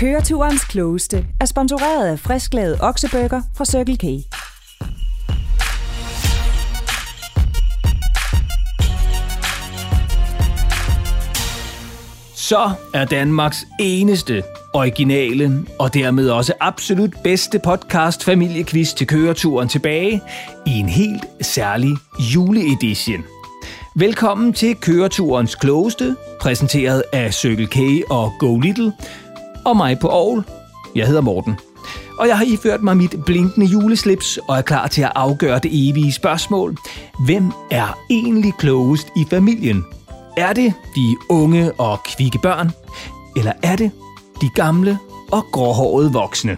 Køreturens klogeste er sponsoreret af frisklavet oksebøger fra Circle K. Så er Danmarks eneste originale og dermed også absolut bedste podcast familiequiz til køreturen tilbage i en helt særlig juleedition. Velkommen til køreturens klogeste, præsenteret af Circle K og Go Little, og mig på Aarhus. Jeg hedder Morten. Og jeg har iført mig mit blinkende juleslips og er klar til at afgøre det evige spørgsmål. Hvem er egentlig klogest i familien? Er det de unge og kvikke børn? Eller er det de gamle og gråhårede voksne?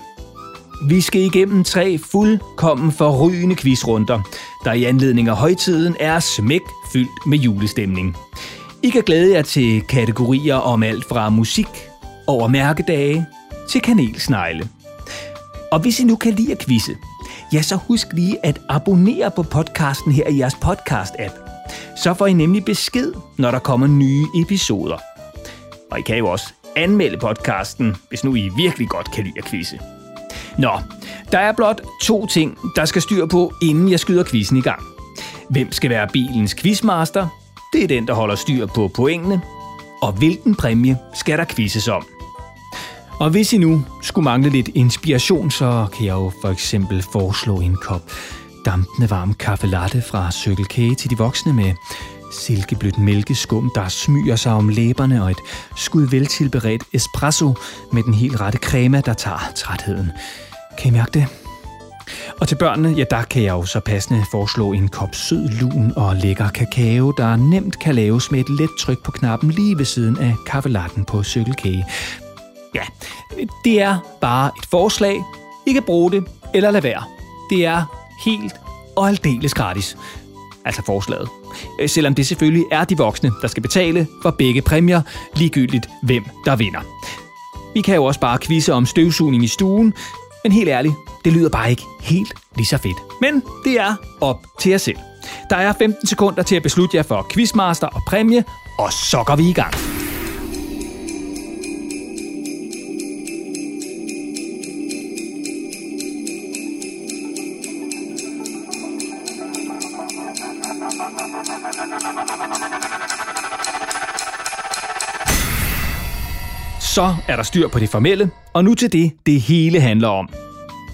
Vi skal igennem tre fuldkommen forrygende quizrunder, der i anledning af højtiden er smæk fyldt med julestemning. I kan glæde jer til kategorier om alt fra musik over mærkedage til kanelsnegle. Og hvis I nu kan lide at quizze, ja, så husk lige at abonnere på podcasten her i jeres podcast-app. Så får I nemlig besked, når der kommer nye episoder. Og I kan jo også anmelde podcasten, hvis nu I virkelig godt kan lide at quizze. Nå, der er blot to ting, der skal styr på, inden jeg skyder quizzen i gang. Hvem skal være bilens quizmaster? Det er den, der holder styr på pointene. Og hvilken præmie skal der quizzes om? Og hvis I nu skulle mangle lidt inspiration, så kan jeg jo for eksempel foreslå en kop dampende varm kaffe latte fra Circle K til de voksne med silkeblødt mælkeskum, der smyger sig om læberne og et skud veltilberedt espresso med den helt rette crema, der tager trætheden. Kan I mærke det? Og til børnene, ja, der kan jeg jo så passende foreslå en kop sød lun og lækker kakao, der nemt kan laves med et let tryk på knappen lige ved siden af kaffelatten på Circle K. Ja, det er bare et forslag. I kan bruge det eller lade være. Det er helt og aldeles gratis. Altså forslaget. Øh, selvom det selvfølgelig er de voksne, der skal betale for begge præmier, ligegyldigt hvem der vinder. Vi kan jo også bare quizze om støvsugning i stuen, men helt ærligt, det lyder bare ikke helt lige så fedt. Men det er op til jer selv. Der er 15 sekunder til at beslutte jer for quizmaster og præmie, og så går vi i gang. Så er der styr på det formelle, og nu til det, det hele handler om.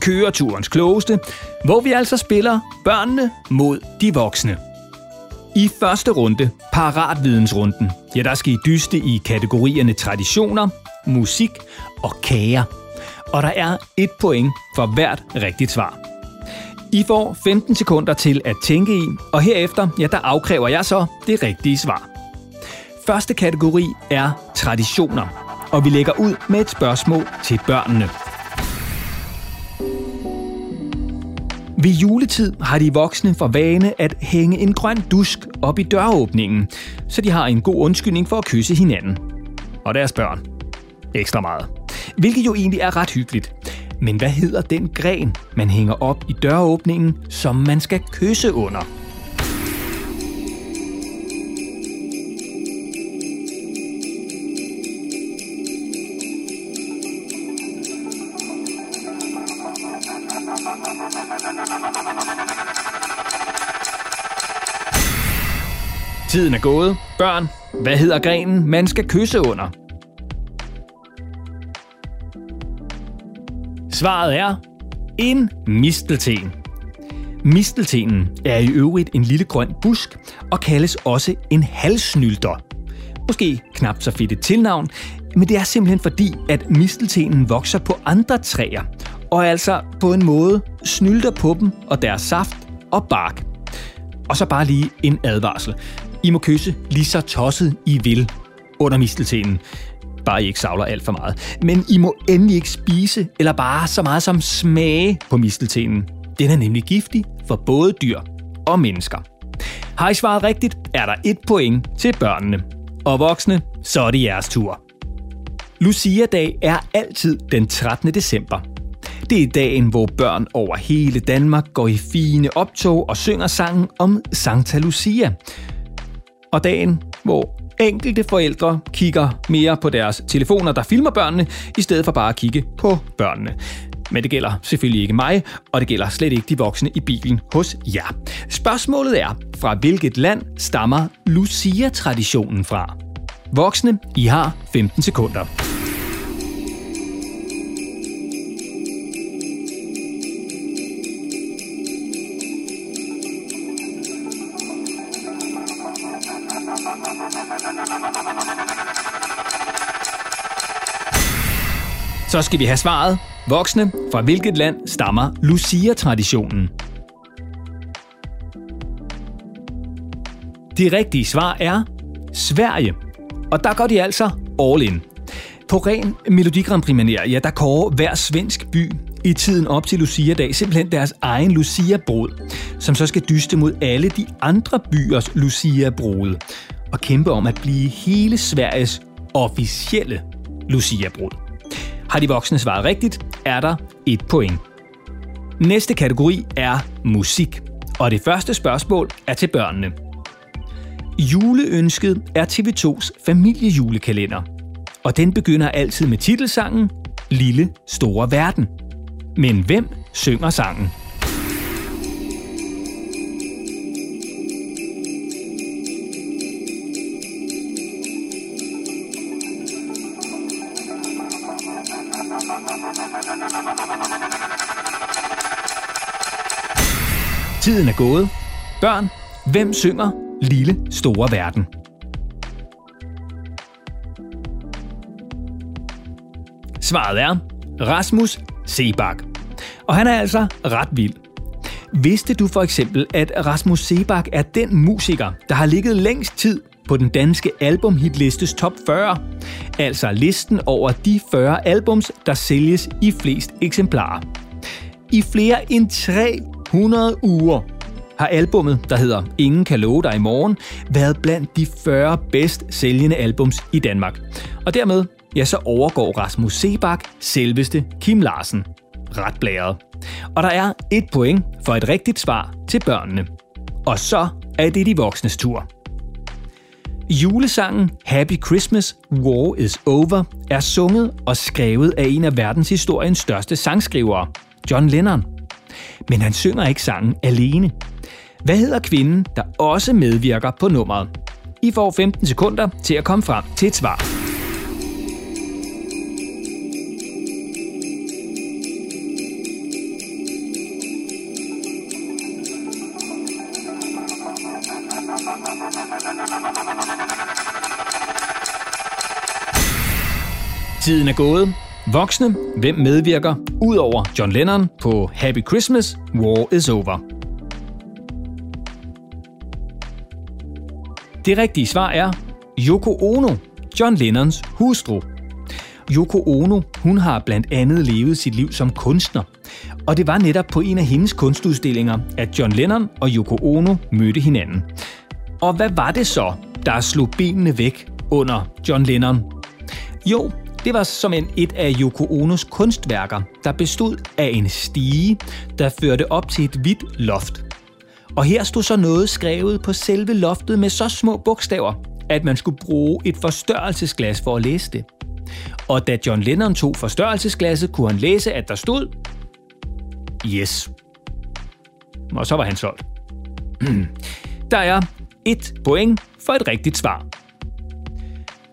Køreturens klogeste, hvor vi altså spiller børnene mod de voksne. I første runde, paratvidensrunden, ja, der skal I dyste i kategorierne traditioner, musik og kager. Og der er et point for hvert rigtigt svar. I får 15 sekunder til at tænke i, og herefter, ja, der afkræver jeg så det rigtige svar. Første kategori er traditioner, og vi lægger ud med et spørgsmål til børnene. Ved juletid har de voksne for vane at hænge en grøn dusk op i døråbningen, så de har en god undskyldning for at kysse hinanden. Og deres børn. Ekstra meget. Hvilket jo egentlig er ret hyggeligt. Men hvad hedder den gren, man hænger op i døråbningen, som man skal kysse under? Tiden er gået. Børn, hvad hedder grenen, man skal kysse under? Svaret er en mistelten. Misteltenen er i øvrigt en lille grøn busk og kaldes også en halsnylter. Måske knap så fedt et tilnavn, men det er simpelthen fordi, at misteltenen vokser på andre træer, og altså på en måde snylter på dem og deres saft og bark. Og så bare lige en advarsel. I må kysse lige så tosset I vil under misteltenen. Bare I ikke savler alt for meget. Men I må endelig ikke spise eller bare så meget som smage på misteltenen. Den er nemlig giftig for både dyr og mennesker. Har I svaret rigtigt, er der et point til børnene. Og voksne, så er det jeres tur. Lucia-dag er altid den 13. december. Det er dagen, hvor børn over hele Danmark går i fine optog og synger sangen om Santa Lucia. Og dagen, hvor Enkelte forældre kigger mere på deres telefoner, der filmer børnene, i stedet for bare at kigge på børnene. Men det gælder selvfølgelig ikke mig, og det gælder slet ikke de voksne i bilen hos jer. Spørgsmålet er, fra hvilket land stammer Lucia-traditionen fra? Voksne, I har 15 sekunder. Så skal vi have svaret. Voksne, fra hvilket land stammer Lucia-traditionen? De rigtige svar er Sverige. Og der går de altså all in. På ren Melodi Grand Prix ja, der kårer hver svensk by i tiden op til Lucia-dag simpelthen deres egen Lucia-brod, som så skal dyste mod alle de andre byers Lucia-brode og kæmpe om at blive hele Sveriges officielle Lucia-brod. Har de voksne svaret rigtigt, er der et point. Næste kategori er musik, og det første spørgsmål er til børnene. Juleønsket er TV2's familiejulekalender, og den begynder altid med titelsangen Lille Store Verden. Men hvem synger sangen? Tiden er gået. Børn, hvem synger Lille Store Verden? Svaret er Rasmus Sebak. Og han er altså ret vild. Vidste du for eksempel, at Rasmus Sebak er den musiker, der har ligget længst tid på den danske albumhitlistes top 40? Altså listen over de 40 albums, der sælges i flest eksemplarer. I flere end 100 uger har albummet, der hedder Ingen kan love dig i morgen, været blandt de 40 bedst sælgende albums i Danmark. Og dermed ja, så overgår Rasmus Sebak selveste Kim Larsen. Ret blæret. Og der er et point for et rigtigt svar til børnene. Og så er det de voksnes tur. Julesangen Happy Christmas, War is Over er sunget og skrevet af en af verdenshistoriens største sangskrivere, John Lennon. Men han synger ikke sangen alene. Hvad hedder kvinden, der også medvirker på nummeret? I får 15 sekunder til at komme frem til et svar. Tiden er gået. Voksne, hvem medvirker, udover John Lennon på Happy Christmas, War is Over. Det rigtige svar er Yoko Ono, John Lennons hustru. Yoko Ono, hun har blandt andet levet sit liv som kunstner. Og det var netop på en af hendes kunstudstillinger, at John Lennon og Yoko Ono mødte hinanden. Og hvad var det så, der slog benene væk under John Lennon? Jo, det var som en et af Yoko Onos kunstværker, der bestod af en stige, der førte op til et hvidt loft. Og her stod så noget skrevet på selve loftet med så små bogstaver, at man skulle bruge et forstørrelsesglas for at læse det. Og da John Lennon tog forstørrelsesglasset, kunne han læse, at der stod Yes. Og så var han solgt. Der er et point for et rigtigt svar.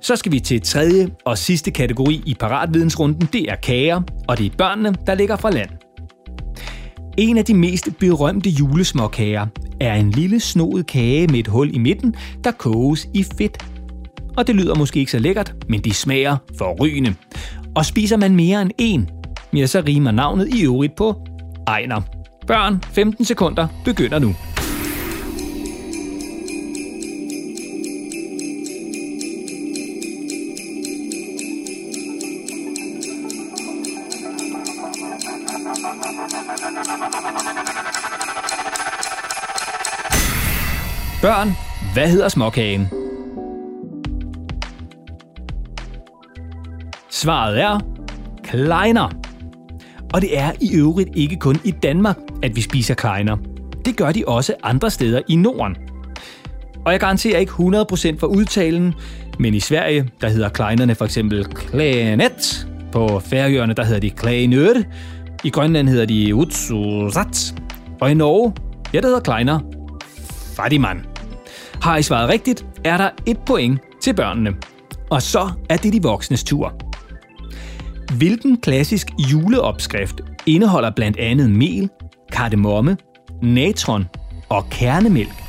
Så skal vi til tredje og sidste kategori i paratvidensrunden. Det er kager, og det er børnene, der ligger fra land. En af de mest berømte julesmåkager er en lille snoet kage med et hul i midten, der koges i fedt. Og det lyder måske ikke så lækkert, men de smager forrygende. Og spiser man mere end en, ja, så rimer navnet i øvrigt på Ejner. Børn, 15 sekunder begynder nu. Hvad hedder småkagen? Svaret er kleiner. Og det er i øvrigt ikke kun i Danmark, at vi spiser kleiner. Det gør de også andre steder i Norden. Og jeg garanterer ikke 100% for udtalen, men i Sverige, der hedder kleinerne for eksempel Klænet. På Færøerne, der hedder de Klænør. I Grønland hedder de utsusat. Og i Norge, ja, der hedder kleiner Fadiman. Har I svaret rigtigt, er der et point til børnene. Og så er det de voksnes tur. Hvilken klassisk juleopskrift indeholder blandt andet mel, kardemomme, natron og kernemælk?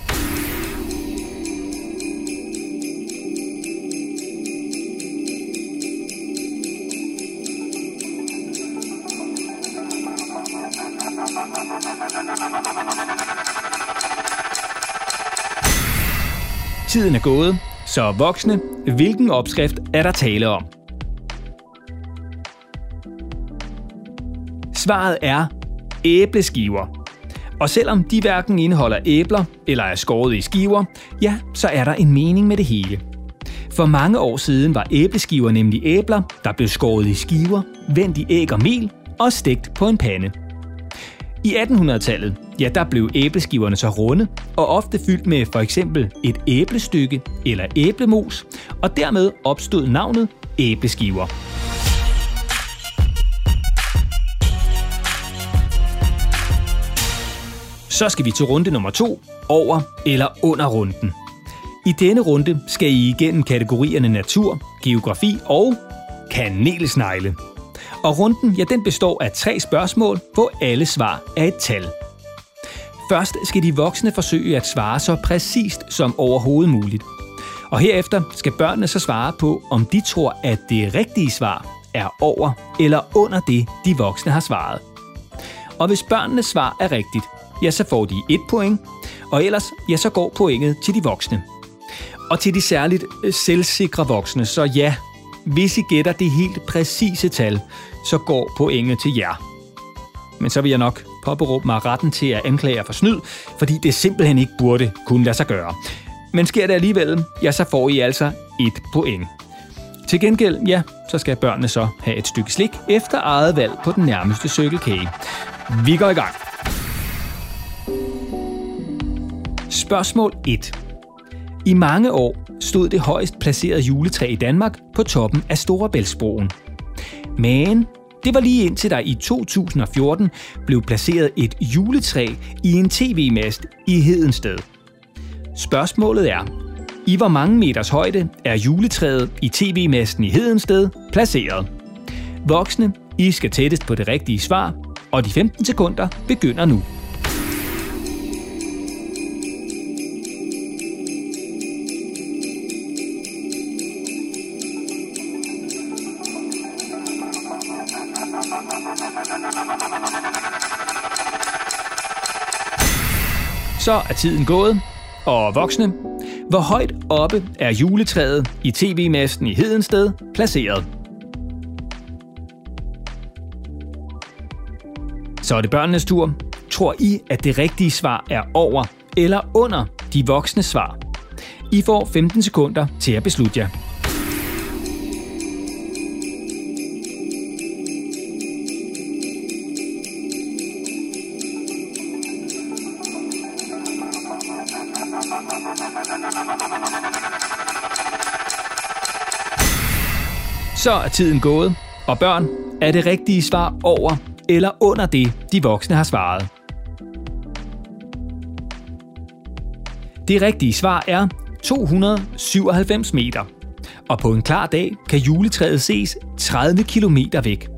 Tiden er gået, så voksne, hvilken opskrift er der tale om? Svaret er æbleskiver. Og selvom de hverken indeholder æbler eller er skåret i skiver, ja, så er der en mening med det hele. For mange år siden var æbleskiver nemlig æbler, der blev skåret i skiver, vendt i æg og mel og stegt på en pande. I 1800-tallet, ja, der blev æbleskiverne så runde og ofte fyldt med for eksempel et æblestykke eller æblemos, og dermed opstod navnet æbleskiver. Så skal vi til runde nummer to, over eller under runden. I denne runde skal I igennem kategorierne natur, geografi og kanelsnegle. Og runden, ja, den består af tre spørgsmål, hvor alle svar er et tal. Først skal de voksne forsøge at svare så præcist som overhovedet muligt. Og herefter skal børnene så svare på, om de tror, at det rigtige svar er over eller under det, de voksne har svaret. Og hvis børnenes svar er rigtigt, ja, så får de et point, og ellers, ja, så går pointet til de voksne. Og til de særligt øh, selvsikre voksne, så ja, hvis I gætter det helt præcise tal, så går pointet til jer. Men så vil jeg nok påberåbe mig retten til at anklage jer for snyd, fordi det simpelthen ikke burde kunne lade sig gøre. Men sker det alligevel, ja, så får I altså et point. Til gengæld, ja, så skal børnene så have et stykke slik efter eget valg på den nærmeste cykelkage. Vi går i gang. Spørgsmål 1. I mange år stod det højst placerede juletræ i Danmark på toppen af Storebæltsbroen. Men det var lige indtil der i 2014 blev placeret et juletræ i en tv-mast i Hedensted. Spørgsmålet er, i hvor mange meters højde er juletræet i tv-masten i Hedensted placeret? Voksne, I skal tættest på det rigtige svar, og de 15 sekunder begynder nu. Så er tiden gået, og voksne, hvor højt oppe er juletræet i tv-masten i Hedensted placeret? Så er det børnenes tur. Tror I, at det rigtige svar er over eller under de voksne svar? I får 15 sekunder til at beslutte jer. Så er tiden gået, og børn, er det rigtige svar over eller under det, de voksne har svaret? Det rigtige svar er 297 meter. Og på en klar dag kan juletræet ses 30 km væk.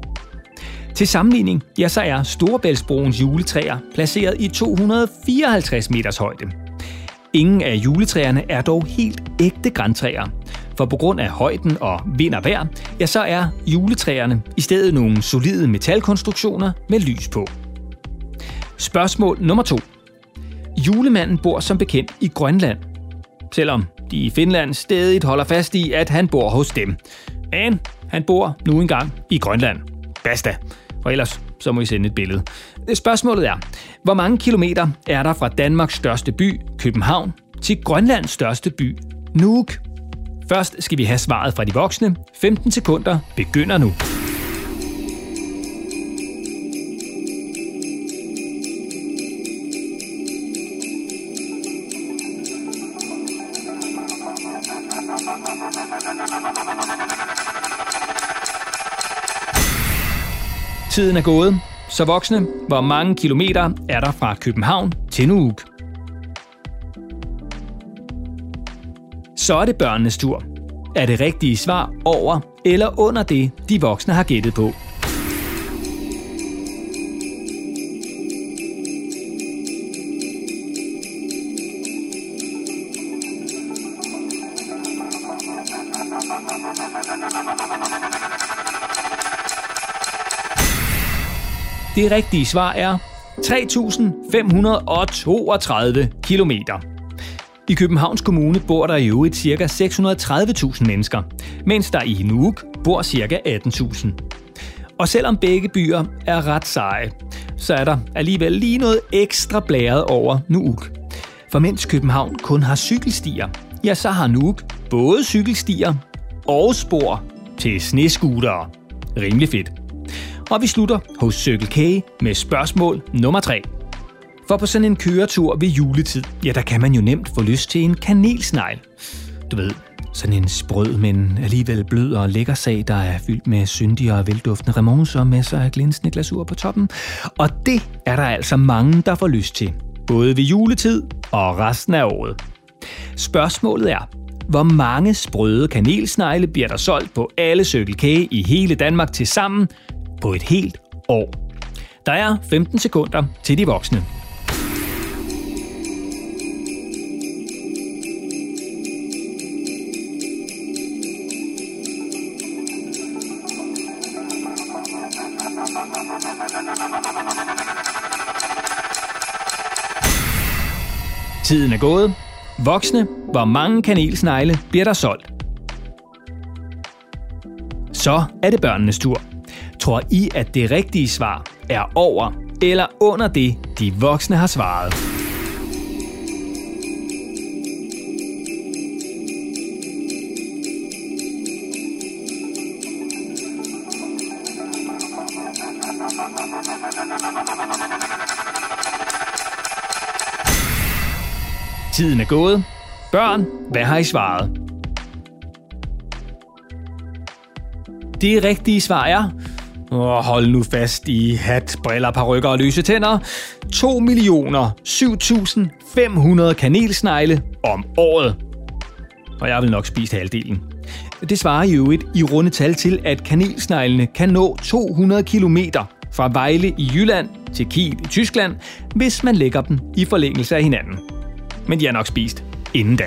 Til sammenligning, ja, så er Storebæltsbroens juletræer placeret i 254 meters højde. Ingen af juletræerne er dog helt ægte græntræer, for på grund af højden og vind og vejr, ja, så er juletræerne i stedet nogle solide metalkonstruktioner med lys på. Spørgsmål nummer to. Julemanden bor som bekendt i Grønland, selvom de i Finland stadig holder fast i, at han bor hos dem. Men han bor nu engang i Grønland. Basta. For ellers så må I sende et billede. Spørgsmålet er, hvor mange kilometer er der fra Danmarks største by, København, til Grønlands største by, Nuuk? Først skal vi have svaret fra de voksne. 15 sekunder begynder nu. Tiden er gået. Så voksne, hvor mange kilometer er der fra København til Nuuk? Så er det børnenes tur. Er det rigtige svar over eller under det, de voksne har gættet på? Det rigtige svar er 3.532 kilometer. I Københavns Kommune bor der i øvrigt ca. 630.000 mennesker, mens der i Nuuk bor ca. 18.000. Og selvom begge byer er ret seje, så er der alligevel lige noget ekstra blæret over Nuuk. For mens København kun har cykelstier, ja, så har Nuuk både cykelstier og spor til sneskutere. Rimelig fedt. Og vi slutter hos Circle K med spørgsmål nummer 3. For på sådan en køretur ved juletid, ja, der kan man jo nemt få lyst til en kanelsnegl. Du ved, sådan en sprød, men alligevel blød og lækker sag, der er fyldt med syndige og velduftende remons og masser af glinsende glasur på toppen. Og det er der altså mange, der får lyst til. Både ved juletid og resten af året. Spørgsmålet er, hvor mange sprøde kanelsnegle bliver der solgt på alle cykelkage i hele Danmark til sammen på et helt år? Der er 15 sekunder til de voksne. Tiden er gået. Voksne, hvor mange kanelsnegle bliver der solgt? Så er det børnenes tur. Tror I, at det rigtige svar er over eller under det, de voksne har svaret? Tiden er gået. Børn, hvad har I svaret? Det rigtige svar er... Og hold nu fast i hat, briller, parrykker og løse tænder. 2 millioner 7.500 kanelsnegle om året. Og jeg vil nok spise halvdelen. Det svarer i øvrigt i runde tal til, at kanelsneglene kan nå 200 km fra Vejle i Jylland til Kiel i Tyskland, hvis man lægger dem i forlængelse af hinanden men de er nok spist inden da.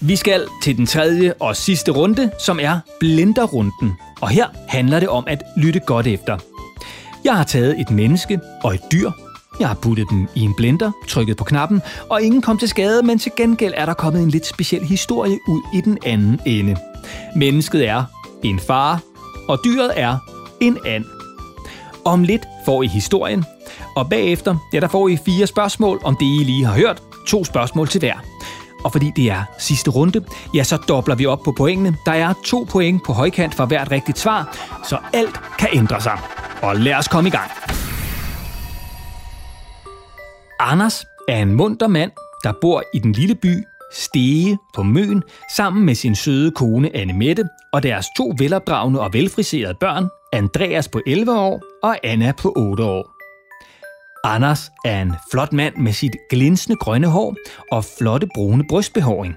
Vi skal til den tredje og sidste runde, som er blenderrunden. Og her handler det om at lytte godt efter. Jeg har taget et menneske og et dyr. Jeg har puttet dem i en blender, trykket på knappen, og ingen kom til skade, men til gengæld er der kommet en lidt speciel historie ud i den anden ende. Mennesket er en far, og dyret er en and. Om lidt får I historien, og bagefter ja, der får I fire spørgsmål om det, I lige har hørt. To spørgsmål til hver. Og fordi det er sidste runde, ja, så dobler vi op på pointene. Der er to point på højkant for hvert rigtigt svar, så alt kan ændre sig. Og lad os komme i gang. Anders er en munter mand, der bor i den lille by Stege på Møn sammen med sin søde kone Anne Mette og deres to velopdragende og velfriserede børn, Andreas på 11 år og Anna på 8 år. Anders er en flot mand med sit glinsende grønne hår og flotte brune brystbehåring.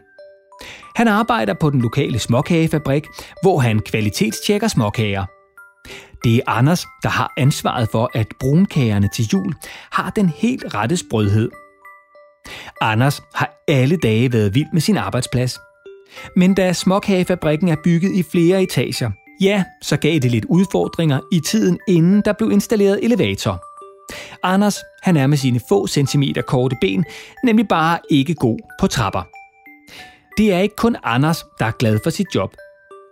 Han arbejder på den lokale småkagefabrik, hvor han kvalitetstjekker småkager. Det er Anders, der har ansvaret for, at brunkagerne til jul har den helt rette sprødhed. Anders har alle dage været vild med sin arbejdsplads. Men da småkagefabrikken er bygget i flere etager, Ja, så gav det lidt udfordringer i tiden, inden der blev installeret elevator. Anders, han er med sine få centimeter korte ben, nemlig bare ikke god på trapper. Det er ikke kun Anders, der er glad for sit job.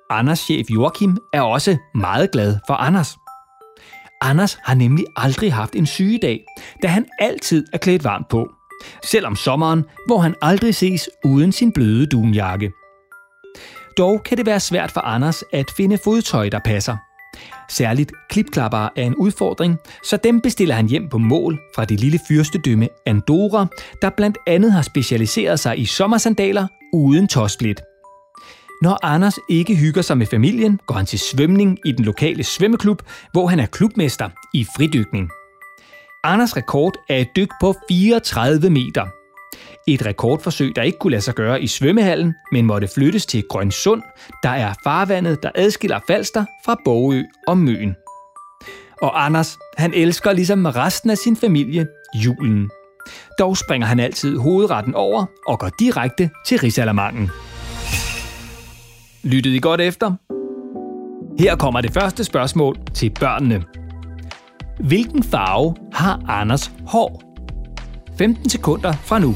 Anders chef Joachim er også meget glad for Anders. Anders har nemlig aldrig haft en sygedag, da han altid er klædt varmt på. Selv om sommeren, hvor han aldrig ses uden sin bløde dunjakke. Dog kan det være svært for Anders at finde fodtøj, der passer. Særligt klipklapper er en udfordring, så dem bestiller han hjem på mål fra det lille fyrstedømme Andorra, der blandt andet har specialiseret sig i sommersandaler uden tåsplit. Når Anders ikke hygger sig med familien, går han til svømning i den lokale svømmeklub, hvor han er klubmester i fridykning. Anders rekord er et dyk på 34 meter. Et rekordforsøg, der ikke kunne lade sig gøre i svømmehallen, men måtte flyttes til Grønsund, der er farvandet, der adskiller Falster fra Bogø og Møen. Og Anders, han elsker ligesom resten af sin familie julen. Dog springer han altid hovedretten over og går direkte til risalamanden. Lyttede I godt efter? Her kommer det første spørgsmål til børnene. Hvilken farve har Anders hår? 15 sekunder fra nu.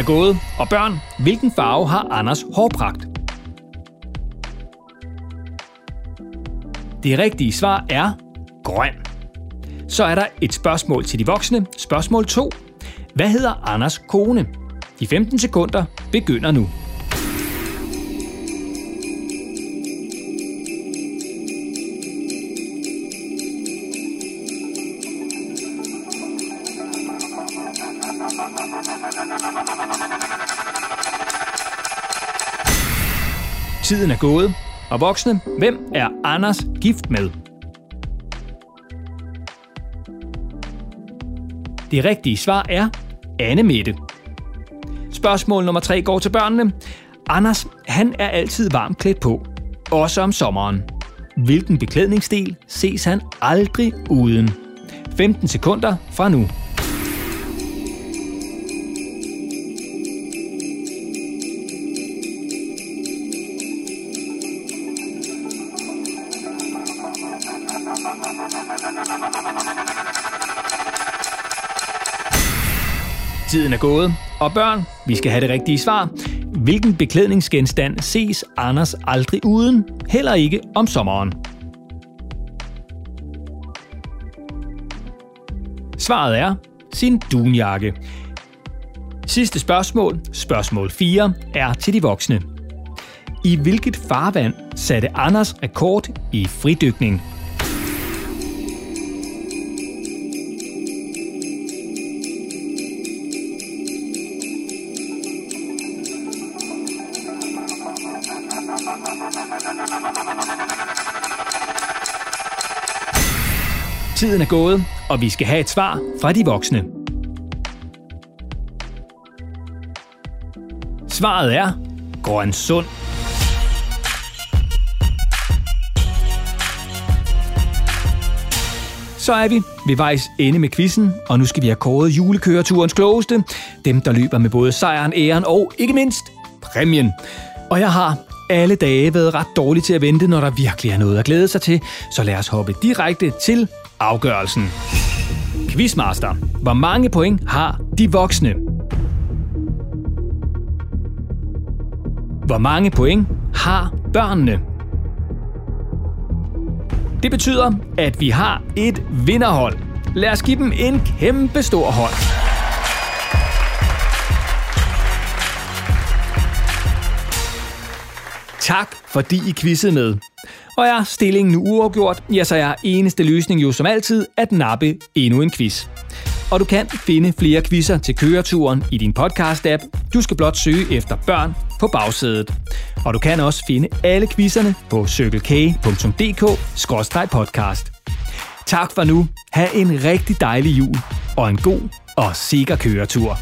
Er gået, og børn, hvilken farve har Anders hårpragt? Det rigtige svar er grøn. Så er der et spørgsmål til de voksne. Spørgsmål 2. Hvad hedder Anders kone? De 15 sekunder begynder nu. Tiden er gået, og voksne, hvem er Anders gift med? Det rigtige svar er Anne Mette. Spørgsmål nummer 3 går til børnene. Anders, han er altid varmt klædt på, også om sommeren. Hvilken beklædningsdel ses han aldrig uden? 15 sekunder fra nu. Tiden er gået, og børn, vi skal have det rigtige svar. Hvilken beklædningsgenstand ses Anders aldrig uden, heller ikke om sommeren? Svaret er sin dunjakke. Sidste spørgsmål, spørgsmål 4, er til de voksne. I hvilket farvand satte Anders rekord i fridykning? Tiden er gået, og vi skal have et svar fra de voksne. Svaret er Grønsund. Så er vi ved vejs ende med quizzen, og nu skal vi have kåret julekøreturens klogeste. Dem, der løber med både sejren, æren og ikke mindst præmien. Og jeg har alle dage været ret dårlig til at vente, når der virkelig er noget at glæde sig til. Så lad os hoppe direkte til afgørelsen. Quizmaster. Hvor mange point har de voksne? Hvor mange point har børnene? Det betyder, at vi har et vinderhold. Lad os give dem en kæmpe stor hånd. Tak, fordi I quizzede med. Og er stillingen nu uafgjort, ja, så er eneste løsning jo som altid at nappe endnu en quiz. Og du kan finde flere quizzer til køreturen i din podcast-app. Du skal blot søge efter børn på bagsædet. Og du kan også finde alle quizzerne på cykelkage.dk-podcast. Tak for nu. Ha' en rigtig dejlig jul og en god og sikker køretur.